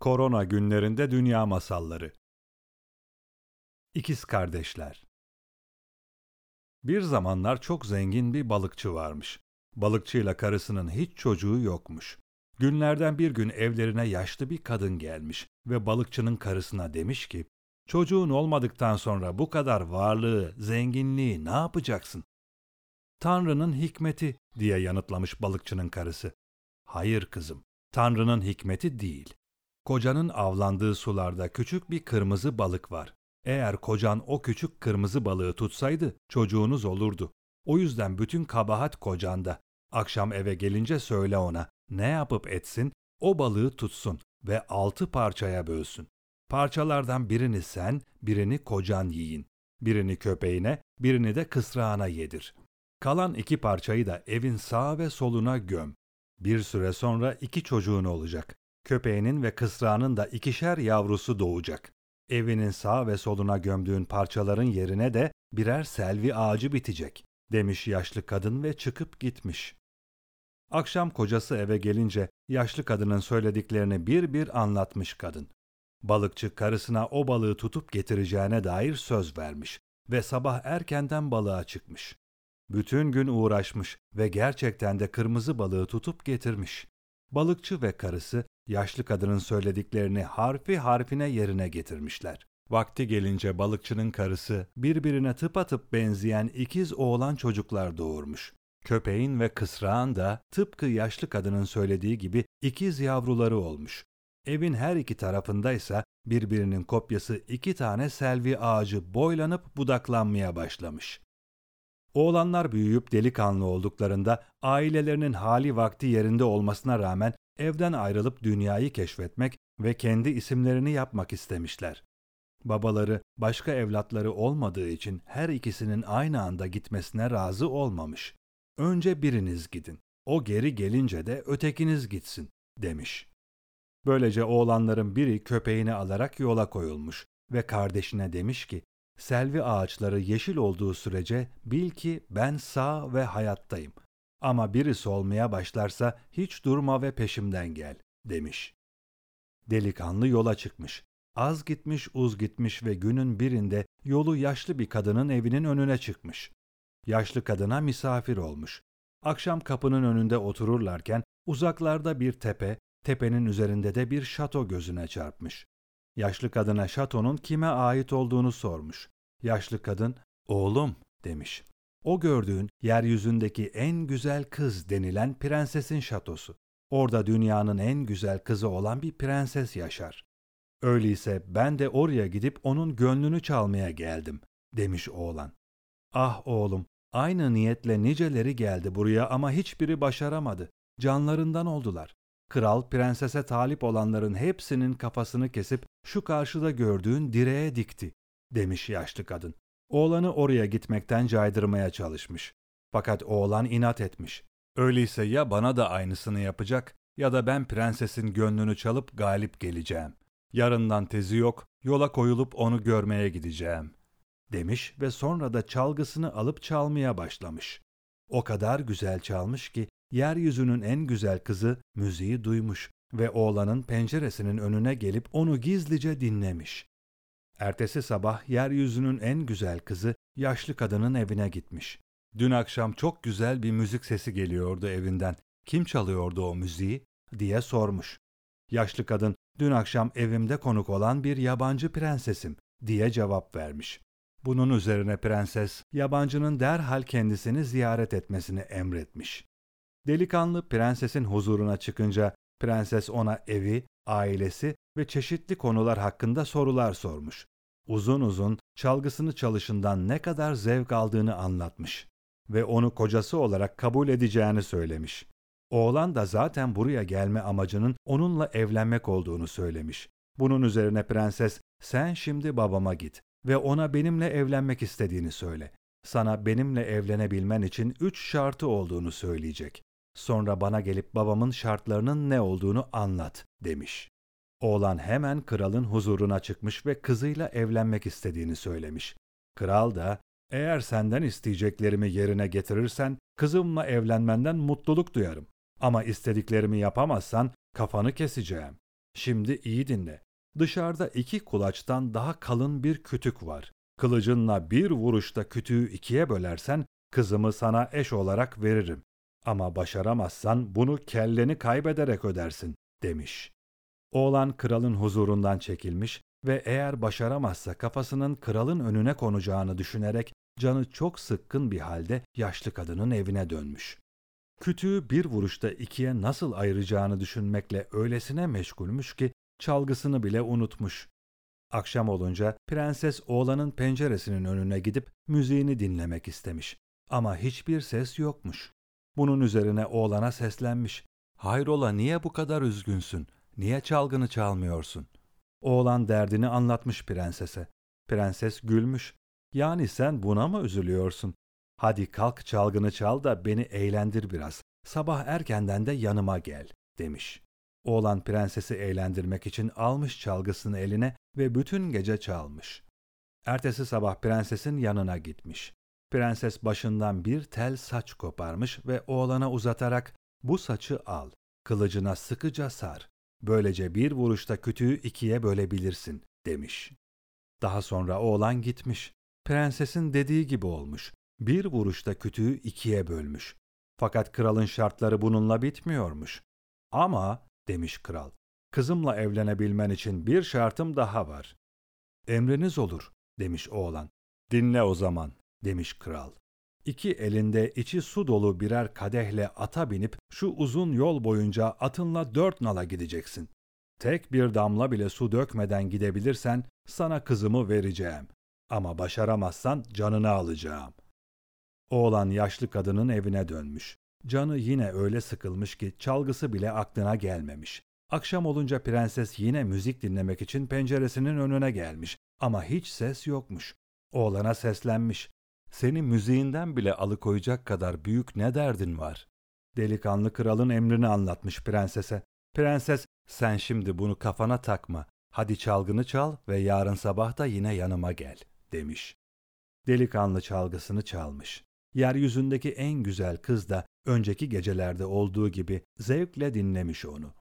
Korona günlerinde dünya masalları. İkiz kardeşler. Bir zamanlar çok zengin bir balıkçı varmış. Balıkçıyla karısının hiç çocuğu yokmuş. Günlerden bir gün evlerine yaşlı bir kadın gelmiş ve balıkçının karısına demiş ki, çocuğun olmadıktan sonra bu kadar varlığı, zenginliği ne yapacaksın? Tanrı'nın hikmeti diye yanıtlamış balıkçının karısı. Hayır kızım, Tanrı'nın hikmeti değil. Kocanın avlandığı sularda küçük bir kırmızı balık var. Eğer kocan o küçük kırmızı balığı tutsaydı çocuğunuz olurdu. O yüzden bütün kabahat kocanda. Akşam eve gelince söyle ona ne yapıp etsin o balığı tutsun ve altı parçaya bölsün. Parçalardan birini sen, birini kocan yiyin. Birini köpeğine, birini de kısrağına yedir. Kalan iki parçayı da evin sağ ve soluna göm. Bir süre sonra iki çocuğun olacak. Köpeğinin ve kısrağının da ikişer yavrusu doğacak. Evinin sağ ve soluna gömdüğün parçaların yerine de birer selvi ağacı bitecek, demiş yaşlı kadın ve çıkıp gitmiş. Akşam kocası eve gelince yaşlı kadının söylediklerini bir bir anlatmış kadın. Balıkçı karısına o balığı tutup getireceğine dair söz vermiş ve sabah erkenden balığa çıkmış. Bütün gün uğraşmış ve gerçekten de kırmızı balığı tutup getirmiş. Balıkçı ve karısı yaşlı kadının söylediklerini harfi harfine yerine getirmişler. Vakti gelince balıkçının karısı birbirine tıpatıp benzeyen ikiz oğlan çocuklar doğurmuş. Köpeğin ve kısrağın da tıpkı yaşlı kadının söylediği gibi ikiz yavruları olmuş. Evin her iki tarafındaysa birbirinin kopyası iki tane selvi ağacı boylanıp budaklanmaya başlamış. Oğlanlar büyüyüp delikanlı olduklarında ailelerinin hali vakti yerinde olmasına rağmen evden ayrılıp dünyayı keşfetmek ve kendi isimlerini yapmak istemişler. Babaları başka evlatları olmadığı için her ikisinin aynı anda gitmesine razı olmamış. Önce biriniz gidin, o geri gelince de ötekiniz gitsin, demiş. Böylece oğlanların biri köpeğini alarak yola koyulmuş ve kardeşine demiş ki, selvi ağaçları yeşil olduğu sürece bil ki ben sağ ve hayattayım. Ama biri solmaya başlarsa hiç durma ve peşimden gel, demiş. Delikanlı yola çıkmış. Az gitmiş uz gitmiş ve günün birinde yolu yaşlı bir kadının evinin önüne çıkmış. Yaşlı kadına misafir olmuş. Akşam kapının önünde otururlarken uzaklarda bir tepe, tepenin üzerinde de bir şato gözüne çarpmış. Yaşlı kadına şatonun kime ait olduğunu sormuş. Yaşlı kadın, oğlum demiş. O gördüğün yeryüzündeki en güzel kız denilen prensesin şatosu. Orada dünyanın en güzel kızı olan bir prenses yaşar. Öyleyse ben de oraya gidip onun gönlünü çalmaya geldim, demiş oğlan. Ah oğlum, aynı niyetle niceleri geldi buraya ama hiçbiri başaramadı. Canlarından oldular. Kral prensese talip olanların hepsinin kafasını kesip şu karşıda gördüğün direğe dikti, demiş yaşlı kadın. Oğlanı oraya gitmekten caydırmaya çalışmış. Fakat oğlan inat etmiş. Öyleyse ya bana da aynısını yapacak ya da ben prensesin gönlünü çalıp galip geleceğim. Yarından tezi yok, yola koyulup onu görmeye gideceğim. Demiş ve sonra da çalgısını alıp çalmaya başlamış. O kadar güzel çalmış ki yeryüzünün en güzel kızı müziği duymuş ve oğlanın penceresinin önüne gelip onu gizlice dinlemiş. Ertesi sabah yeryüzünün en güzel kızı yaşlı kadının evine gitmiş. Dün akşam çok güzel bir müzik sesi geliyordu evinden. Kim çalıyordu o müziği? diye sormuş. Yaşlı kadın, dün akşam evimde konuk olan bir yabancı prensesim diye cevap vermiş. Bunun üzerine prenses, yabancının derhal kendisini ziyaret etmesini emretmiş. Delikanlı prensesin huzuruna çıkınca prenses ona evi, ailesi ve çeşitli konular hakkında sorular sormuş. Uzun uzun çalgısını çalışından ne kadar zevk aldığını anlatmış ve onu kocası olarak kabul edeceğini söylemiş. Oğlan da zaten buraya gelme amacının onunla evlenmek olduğunu söylemiş. Bunun üzerine prenses, sen şimdi babama git ve ona benimle evlenmek istediğini söyle. Sana benimle evlenebilmen için üç şartı olduğunu söyleyecek. Sonra bana gelip babamın şartlarının ne olduğunu anlat, demiş. Oğlan hemen kralın huzuruna çıkmış ve kızıyla evlenmek istediğini söylemiş. Kral da, eğer senden isteyeceklerimi yerine getirirsen kızımla evlenmenden mutluluk duyarım. Ama istediklerimi yapamazsan kafanı keseceğim, Şimdi iyi dinle. Dışarıda iki kulaçtan daha kalın bir kütük var. Kılıcınla bir vuruşta kütüğü ikiye bölersen kızımı sana eş olarak veririm. Ama başaramazsan bunu kelleni kaybederek ödersin, demiş. Oğlan kralın huzurundan çekilmiş ve eğer başaramazsa kafasının kralın önüne konacağını düşünerek canı çok sıkkın bir halde yaşlı kadının evine dönmüş. Kütüğü bir vuruşta ikiye nasıl ayıracağını düşünmekle öylesine meşgulmüş ki çalgısını bile unutmuş. Akşam olunca prenses oğlanın penceresinin önüne gidip müziğini dinlemek istemiş. Ama hiçbir ses yokmuş. Bunun üzerine oğlana seslenmiş. Hayrola niye bu kadar üzgünsün? Niye çalgını çalmıyorsun? Oğlan derdini anlatmış prensese. Prenses gülmüş. Yani sen buna mı üzülüyorsun? Hadi kalk çalgını çal da beni eğlendir biraz. Sabah erkenden de yanıma gel, demiş. Oğlan prensesi eğlendirmek için almış çalgısını eline ve bütün gece çalmış. Ertesi sabah prensesin yanına gitmiş. Prenses başından bir tel saç koparmış ve oğlana uzatarak bu saçı al, kılıcına sıkıca sar. Böylece bir vuruşta kütüğü ikiye bölebilirsin, demiş. Daha sonra oğlan gitmiş. Prensesin dediği gibi olmuş. Bir vuruşta kütüğü ikiye bölmüş. Fakat kralın şartları bununla bitmiyormuş. Ama, demiş kral, kızımla evlenebilmen için bir şartım daha var. Emriniz olur, demiş oğlan. Dinle o zaman, demiş kral. İki elinde içi su dolu birer kadehle ata binip şu uzun yol boyunca atınla dört nala gideceksin. Tek bir damla bile su dökmeden gidebilirsen sana kızımı vereceğim. Ama başaramazsan canını alacağım. Oğlan yaşlı kadının evine dönmüş. Canı yine öyle sıkılmış ki çalgısı bile aklına gelmemiş. Akşam olunca prenses yine müzik dinlemek için penceresinin önüne gelmiş ama hiç ses yokmuş. Oğlana seslenmiş. Seni müziğinden bile alıkoyacak kadar büyük ne derdin var? Delikanlı kralın emrini anlatmış prensese. Prenses, sen şimdi bunu kafana takma. Hadi çalgını çal ve yarın sabah da yine yanıma gel, demiş. Delikanlı çalgısını çalmış. Yeryüzündeki en güzel kız da önceki gecelerde olduğu gibi zevkle dinlemiş onu.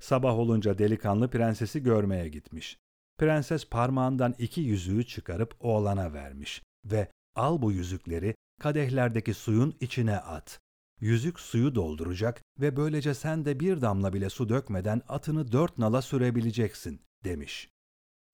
Sabah olunca delikanlı prensesi görmeye gitmiş. Prenses parmağından iki yüzüğü çıkarıp oğlana vermiş ve al bu yüzükleri kadehlerdeki suyun içine at. Yüzük suyu dolduracak ve böylece sen de bir damla bile su dökmeden atını dört nala sürebileceksin, demiş.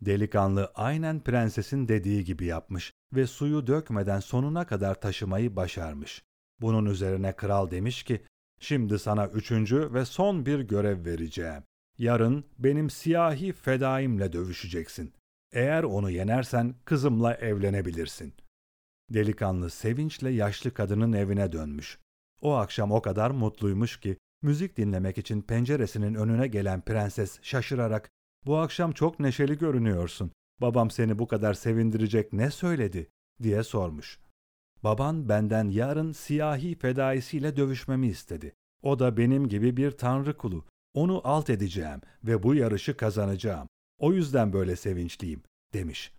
Delikanlı aynen prensesin dediği gibi yapmış ve suyu dökmeden sonuna kadar taşımayı başarmış. Bunun üzerine kral demiş ki, şimdi sana üçüncü ve son bir görev vereceğim. Yarın benim siyahi fedaimle dövüşeceksin. Eğer onu yenersen kızımla evlenebilirsin. Delikanlı sevinçle yaşlı kadının evine dönmüş. O akşam o kadar mutluymuş ki müzik dinlemek için penceresinin önüne gelen prenses şaşırarak ''Bu akşam çok neşeli görünüyorsun. Babam seni bu kadar sevindirecek ne söyledi?'' diye sormuş. Baban benden yarın siyahi fedaisiyle dövüşmemi istedi. O da benim gibi bir tanrı kulu. Onu alt edeceğim ve bu yarışı kazanacağım. O yüzden böyle sevinçliyim, demiş.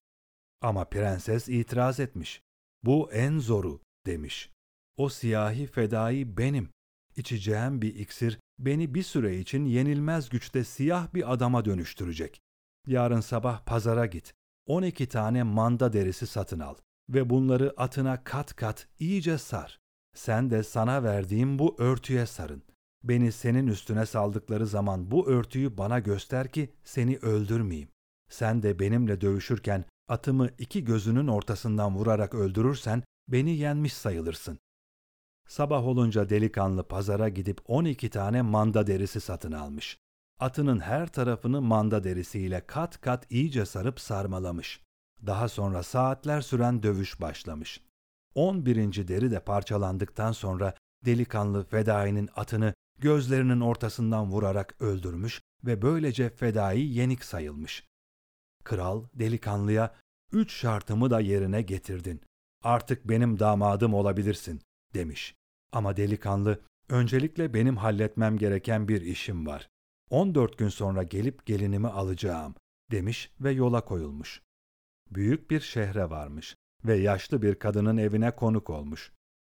Ama prenses itiraz etmiş. Bu en zoru, demiş. O siyahi fedai benim. İçeceğim bir iksir beni bir süre için yenilmez güçte siyah bir adama dönüştürecek. Yarın sabah pazara git. 12 tane manda derisi satın al ve bunları atına kat kat iyice sar. Sen de sana verdiğim bu örtüye sarın. Beni senin üstüne saldıkları zaman bu örtüyü bana göster ki seni öldürmeyeyim. Sen de benimle dövüşürken atımı iki gözünün ortasından vurarak öldürürsen beni yenmiş sayılırsın. Sabah olunca delikanlı pazara gidip 12 tane manda derisi satın almış. Atının her tarafını manda derisiyle kat kat iyice sarıp sarmalamış. Daha sonra saatler süren dövüş başlamış. 11. deri de parçalandıktan sonra delikanlı fedainin atını gözlerinin ortasından vurarak öldürmüş ve böylece fedai yenik sayılmış. Kral delikanlıya üç şartımı da yerine getirdin. Artık benim damadım olabilirsin demiş. Ama delikanlı öncelikle benim halletmem gereken bir işim var. 14 gün sonra gelip gelinimi alacağım demiş ve yola koyulmuş. Büyük bir şehre varmış ve yaşlı bir kadının evine konuk olmuş.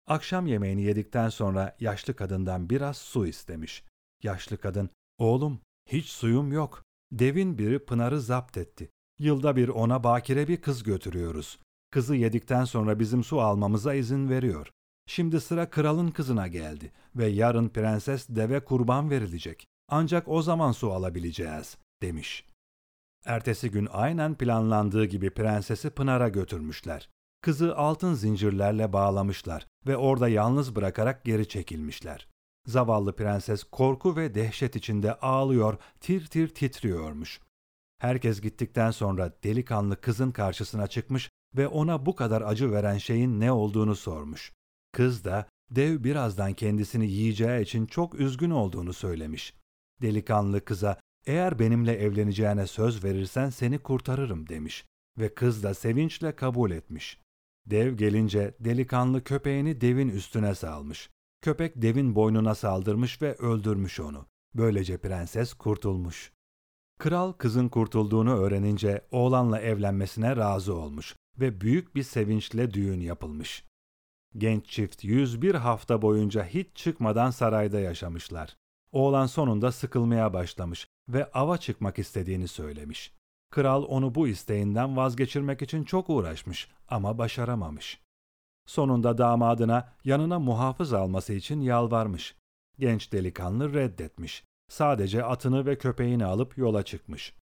Akşam yemeğini yedikten sonra yaşlı kadından biraz su istemiş. Yaşlı kadın, oğlum Hiç suyum yok. Devin biri Pınar'ı zapt etti. Yılda bir ona bakire bir kız götürüyoruz. Kızı yedikten sonra bizim su almamıza izin veriyor. Şimdi sıra kralın kızına geldi ve yarın prenses deve kurban verilecek. Ancak o zaman su alabileceğiz, demiş. Ertesi gün aynen planlandığı gibi prensesi Pınar'a götürmüşler. Kızı altın zincirlerle bağlamışlar ve orada yalnız bırakarak geri çekilmişler. Zavallı prenses korku ve dehşet içinde ağlıyor, tir tir titriyormuş. Herkes gittikten sonra delikanlı kızın karşısına çıkmış ve ona bu kadar acı veren şeyin ne olduğunu sormuş. Kız da dev birazdan kendisini yiyeceği için çok üzgün olduğunu söylemiş. Delikanlı kıza eğer benimle evleneceğine söz verirsen seni kurtarırım demiş ve kız da sevinçle kabul etmiş. Dev gelince delikanlı köpeğini devin üstüne salmış. Köpek devin boynuna saldırmış ve öldürmüş onu. Böylece prenses kurtulmuş. Kral kızın kurtulduğunu öğrenince oğlanla evlenmesine razı olmuş ve büyük bir sevinçle düğün yapılmış. Genç çift 101 hafta boyunca hiç çıkmadan sarayda yaşamışlar. Oğlan sonunda sıkılmaya başlamış ve ava çıkmak istediğini söylemiş. Kral onu bu isteğinden vazgeçirmek için çok uğraşmış ama başaramamış. Sonunda damadına yanına muhafız alması için yalvarmış. Genç delikanlı reddetmiş. Sadece atını ve köpeğini alıp yola çıkmış.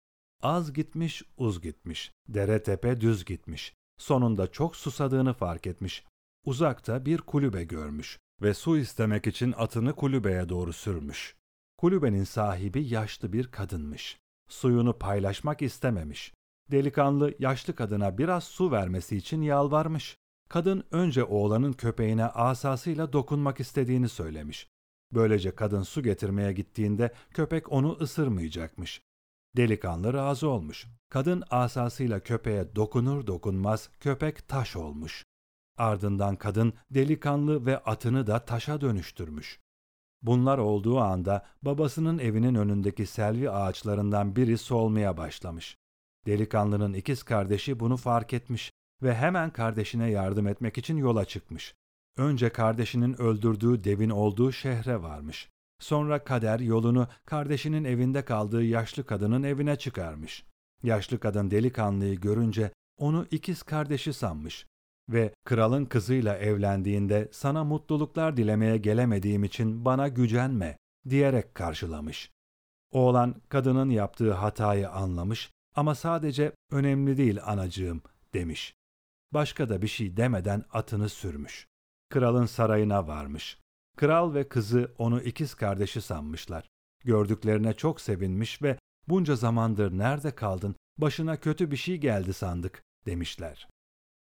Az gitmiş, uz gitmiş. Dere tepe düz gitmiş. Sonunda çok susadığını fark etmiş. Uzakta bir kulübe görmüş ve su istemek için atını kulübeye doğru sürmüş. Kulübenin sahibi yaşlı bir kadınmış. Suyunu paylaşmak istememiş. Delikanlı yaşlı kadına biraz su vermesi için yalvarmış. Kadın önce oğlanın köpeğine asasıyla dokunmak istediğini söylemiş. Böylece kadın su getirmeye gittiğinde köpek onu ısırmayacakmış. Delikanlı razı olmuş. Kadın asasıyla köpeğe dokunur dokunmaz köpek taş olmuş. Ardından kadın delikanlı ve atını da taşa dönüştürmüş. Bunlar olduğu anda babasının evinin önündeki selvi ağaçlarından biri solmaya başlamış. Delikanlının ikiz kardeşi bunu fark etmiş ve hemen kardeşine yardım etmek için yola çıkmış. Önce kardeşinin öldürdüğü devin olduğu şehre varmış. Sonra kader yolunu kardeşinin evinde kaldığı yaşlı kadının evine çıkarmış. Yaşlı kadın delikanlıyı görünce onu ikiz kardeşi sanmış ve kralın kızıyla evlendiğinde sana mutluluklar dilemeye gelemediğim için bana gücenme diyerek karşılamış. Oğlan kadının yaptığı hatayı anlamış ama sadece önemli değil anacığım demiş. Başka da bir şey demeden atını sürmüş. Kralın sarayına varmış. Kral ve kızı onu ikiz kardeşi sanmışlar. Gördüklerine çok sevinmiş ve bunca zamandır nerede kaldın, başına kötü bir şey geldi sandık demişler.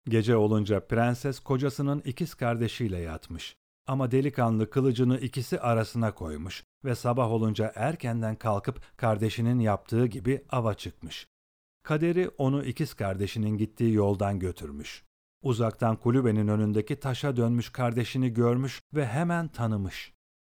Gece olunca prenses kocasının ikiz kardeşiyle yatmış. Ama delikanlı kılıcını ikisi arasına koymuş ve sabah olunca erkenden kalkıp kardeşinin yaptığı gibi ava çıkmış. Kaderi onu ikiz kardeşinin gittiği yoldan götürmüş. Uzaktan kulübenin önündeki taşa dönmüş kardeşini görmüş ve hemen tanımış.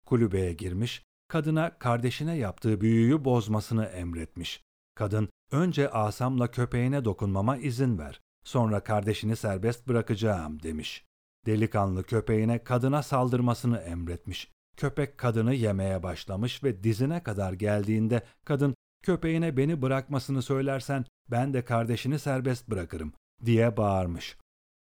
Kulübeye girmiş, kadına kardeşine yaptığı büyüyü bozmasını emretmiş. Kadın, önce asamla köpeğine dokunmama izin ver. Sonra kardeşini serbest bırakacağım demiş. Delikanlı köpeğine kadına saldırmasını emretmiş. Köpek kadını yemeye başlamış ve dizine kadar geldiğinde kadın köpeğine beni bırakmasını söylersen ben de kardeşini serbest bırakırım diye bağırmış.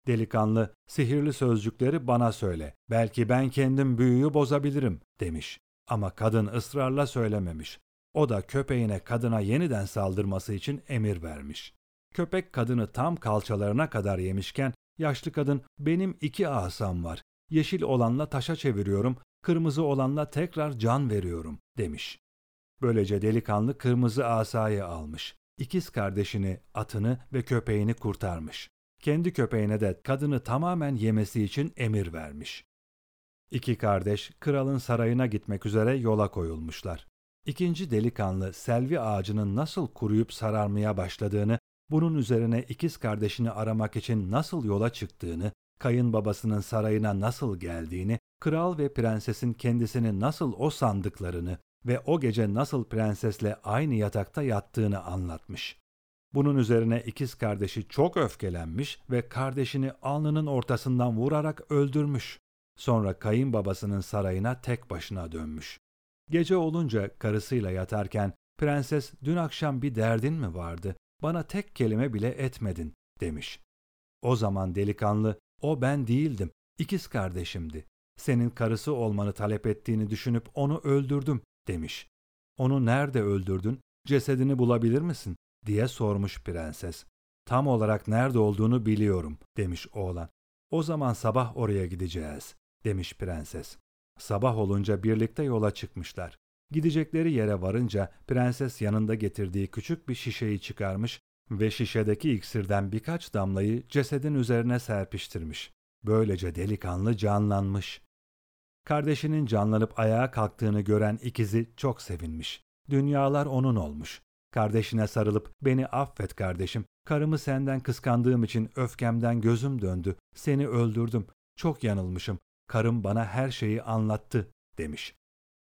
Delikanlı sihirli sözcükleri bana söyle belki ben kendim büyüyü bozabilirim demiş. Ama kadın ısrarla söylememiş. O da köpeğine kadına yeniden saldırması için emir vermiş. Köpek kadını tam kalçalarına kadar yemişken yaşlı kadın benim iki asam var. Yeşil olanla taşa çeviriyorum, kırmızı olanla tekrar can veriyorum demiş. Böylece delikanlı kırmızı asayı almış. İkiz kardeşini, atını ve köpeğini kurtarmış. Kendi köpeğine de kadını tamamen yemesi için emir vermiş. İki kardeş kralın sarayına gitmek üzere yola koyulmuşlar. İkinci delikanlı selvi ağacının nasıl kuruyup sararmaya başladığını bunun üzerine ikiz kardeşini aramak için nasıl yola çıktığını, kayınbabasının sarayına nasıl geldiğini, kral ve prensesin kendisini nasıl o sandıklarını ve o gece nasıl prensesle aynı yatakta yattığını anlatmış. Bunun üzerine ikiz kardeşi çok öfkelenmiş ve kardeşini alnının ortasından vurarak öldürmüş. Sonra kayınbabasının sarayına tek başına dönmüş. Gece olunca karısıyla yatarken Prenses dün akşam bir derdin mi vardı? Bana tek kelime bile etmedin demiş. O zaman delikanlı o ben değildim. İkiz kardeşimdi. Senin karısı olmanı talep ettiğini düşünüp onu öldürdüm demiş. Onu nerede öldürdün? Cesedini bulabilir misin? Diye sormuş prenses. Tam olarak nerede olduğunu biliyorum demiş oğlan. O zaman sabah oraya gideceğiz demiş prenses. Sabah olunca birlikte yola çıkmışlar. Gidecekleri yere varınca prenses yanında getirdiği küçük bir şişeyi çıkarmış ve şişedeki iksirden birkaç damlayı cesedin üzerine serpiştirmiş. Böylece delikanlı canlanmış. Kardeşinin canlanıp ayağa kalktığını gören ikizi çok sevinmiş. Dünyalar onun olmuş. Kardeşine sarılıp beni affet kardeşim. Karımı senden kıskandığım için öfkemden gözüm döndü. Seni öldürdüm. Çok yanılmışım. Karım bana her şeyi anlattı demiş.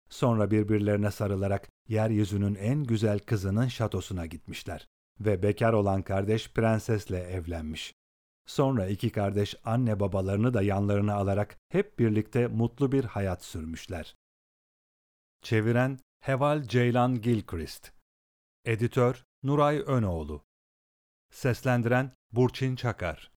Sonra birbirlerine sarılarak yeryüzünün en güzel kızının şatosuna gitmişler ve bekar olan kardeş prensesle evlenmiş. Sonra iki kardeş anne babalarını da yanlarına alarak hep birlikte mutlu bir hayat sürmüşler. Çeviren Heval Ceylan Gilchrist Editör Nuray Önoğlu. Seslendiren Burçin Çakar